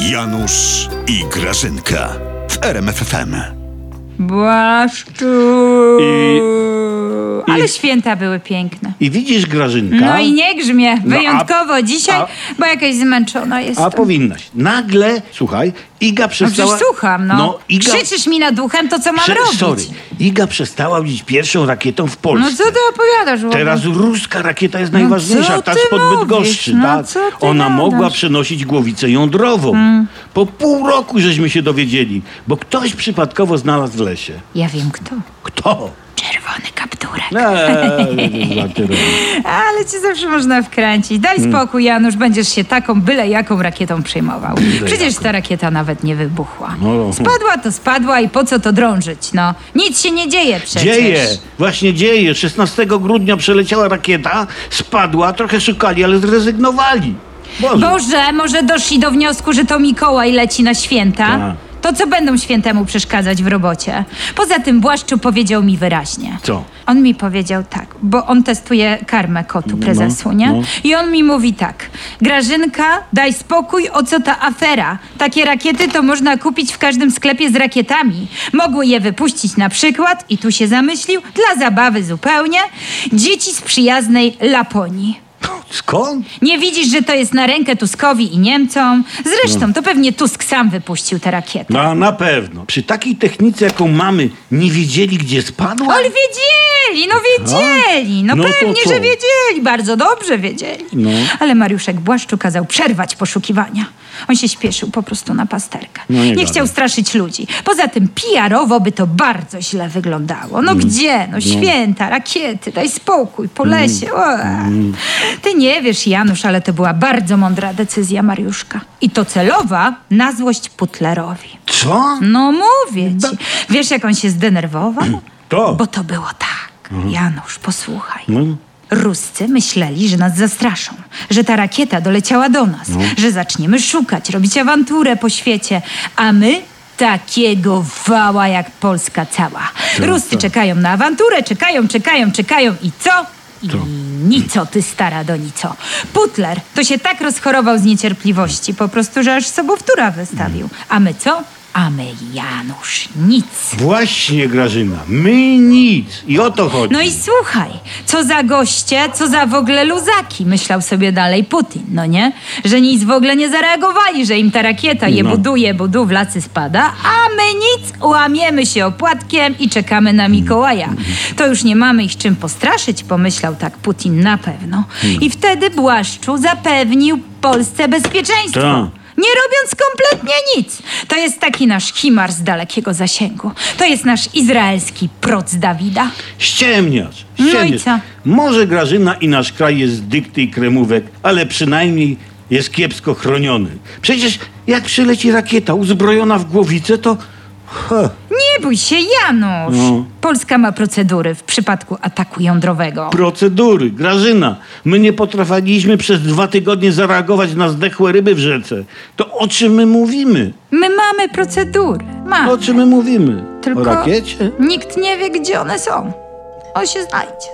Janusz i Grażynka w RMFFM. Błaszczu. I- Ale święta były piękne. I widzisz, Grażynka. No i nie grzmie, No, a- wyjątkowo dzisiaj, a- bo jakaś zmęczona jestem. A powinnaś. Nagle, słuchaj, Iga No przestała... przecież słucham, no. Iga... Krzyczysz mi nad duchem, to co mam Prze- robić? Sorry. Iga przestała być pierwszą rakietą w Polsce. No co ty opowiadasz, Łobuz? Teraz ruska rakieta jest No najważniejsza, ta spod mówisz? Bydgoszczy, No Ona gadasz? mogła przenosić głowicę jądrową. Po pół roku żeśmy się dowiedzieli, bo ktoś przypadkowo znalazł w lesie. Ja wiem kto. Kto? Czerwony kapturek. Eee. Ale ci zawsze można wkręcić. Daj Hmm. spokój, Janusz, będziesz się taką byle jaką rakietą przejmował. Przecież ta rakieta nawet nie wybuchła. No. Spadła to spadła i po co to drążyć, no. Nic się nie dzieje przecież. Dzieje, właśnie dzieje. 16 grudnia przeleciała rakieta, spadła, trochę szukali, ale zrezygnowali. Boże. Boże, może doszli do wniosku, że to Mikołaj leci na święta? Tak. To co będą świętemu przeszkadzać w robocie? Poza tym Błaszczu powiedział mi wyraźnie. Co? On mi powiedział tak, bo on testuje karmę kotu prezesu, nie? no. I on mi mówi tak. Grażynka, daj spokój, o co ta afera? Takie rakiety to można kupić w każdym sklepie z rakietami. Mogły je wypuścić na przykład, i tu się zamyślił, dla zabawy zupełnie, dzieci z przyjaznej Laponii. Skąd? Nie widzisz, że to jest na rękę Tuskowi i Niemcom? Zresztą, to pewnie Tusk sam wypuścił tę rakietę. No na pewno. Przy takiej technice, jaką mamy, nie wiedzieli, gdzie spadła? Ale wiedzieli, no wiedzieli, no, No to pewnie, co? że wiedzieli, bardzo dobrze wiedzieli. No. Ale Mariuszek Błaszczu kazał przerwać poszukiwania. On się śpieszył po prostu na pasterkę. No nie nie gadaj. chciał straszyć ludzi. Poza tym PR-owo by to bardzo źle wyglądało. Mm. No gdzie? No święta, rakiety, daj spokój, po Mm. lesie. O. Ty nie wiesz, Janusz, ale to była bardzo mądra decyzja Mariuszka. I to celowa na złość Putlerowi. Co? No mówię ci. Wiesz, jak on się zdenerwował? To. Bo to było tak. Janusz, posłuchaj. No. Ruscy myśleli, że nas zastraszą, że ta rakieta doleciała do nas, że zaczniemy szukać, robić awanturę po świecie, a my takiego wała jak Polska cała. Ruscy czekają na awanturę, czekają, czekają, czekają i co? I nico, ty stara donico. Putler to się tak rozchorował z niecierpliwości, po prostu, że aż sobowtóra wystawił. A my co? A my, Janusz, nic. Właśnie, Grażyna. My nic. I o to chodzi. No i słuchaj, co za goście, co za w ogóle luzaki, myślał sobie dalej Putin, no nie? Że nic w ogóle nie zareagowali, że im ta rakieta je No. buduje, budu w lacy spada, a my nic, łamiemy się opłatkiem i czekamy na Mikołaja. To już nie mamy ich czym postraszyć, pomyślał tak Putin na pewno. I wtedy Błaszczu zapewnił Polsce bezpieczeństwo. Tak. Nie robiąc kompletnie nic. To jest taki nasz Himar z dalekiego zasięgu. To jest nasz izraelski proc Dawida. Ściemniasz. No i ściemniasz. co? Może Grażyna i nasz kraj jest dykty i kremówek, ale przynajmniej jest kiepsko chroniony. Przecież jak przyleci rakieta uzbrojona w głowicę, to... Ha, Nie bój się, Janusz. No. Polska ma procedury w przypadku ataku jądrowego. procedury. Grażyna, my nie potrafiliśmy przez dwa tygodnie zareagować na zdechłe ryby w rzece. To o czym my mówimy? My mamy procedury. Mamy. O czym my mówimy? Tylko O rakiecie? nikt nie wie, gdzie one są. On się znajdzie.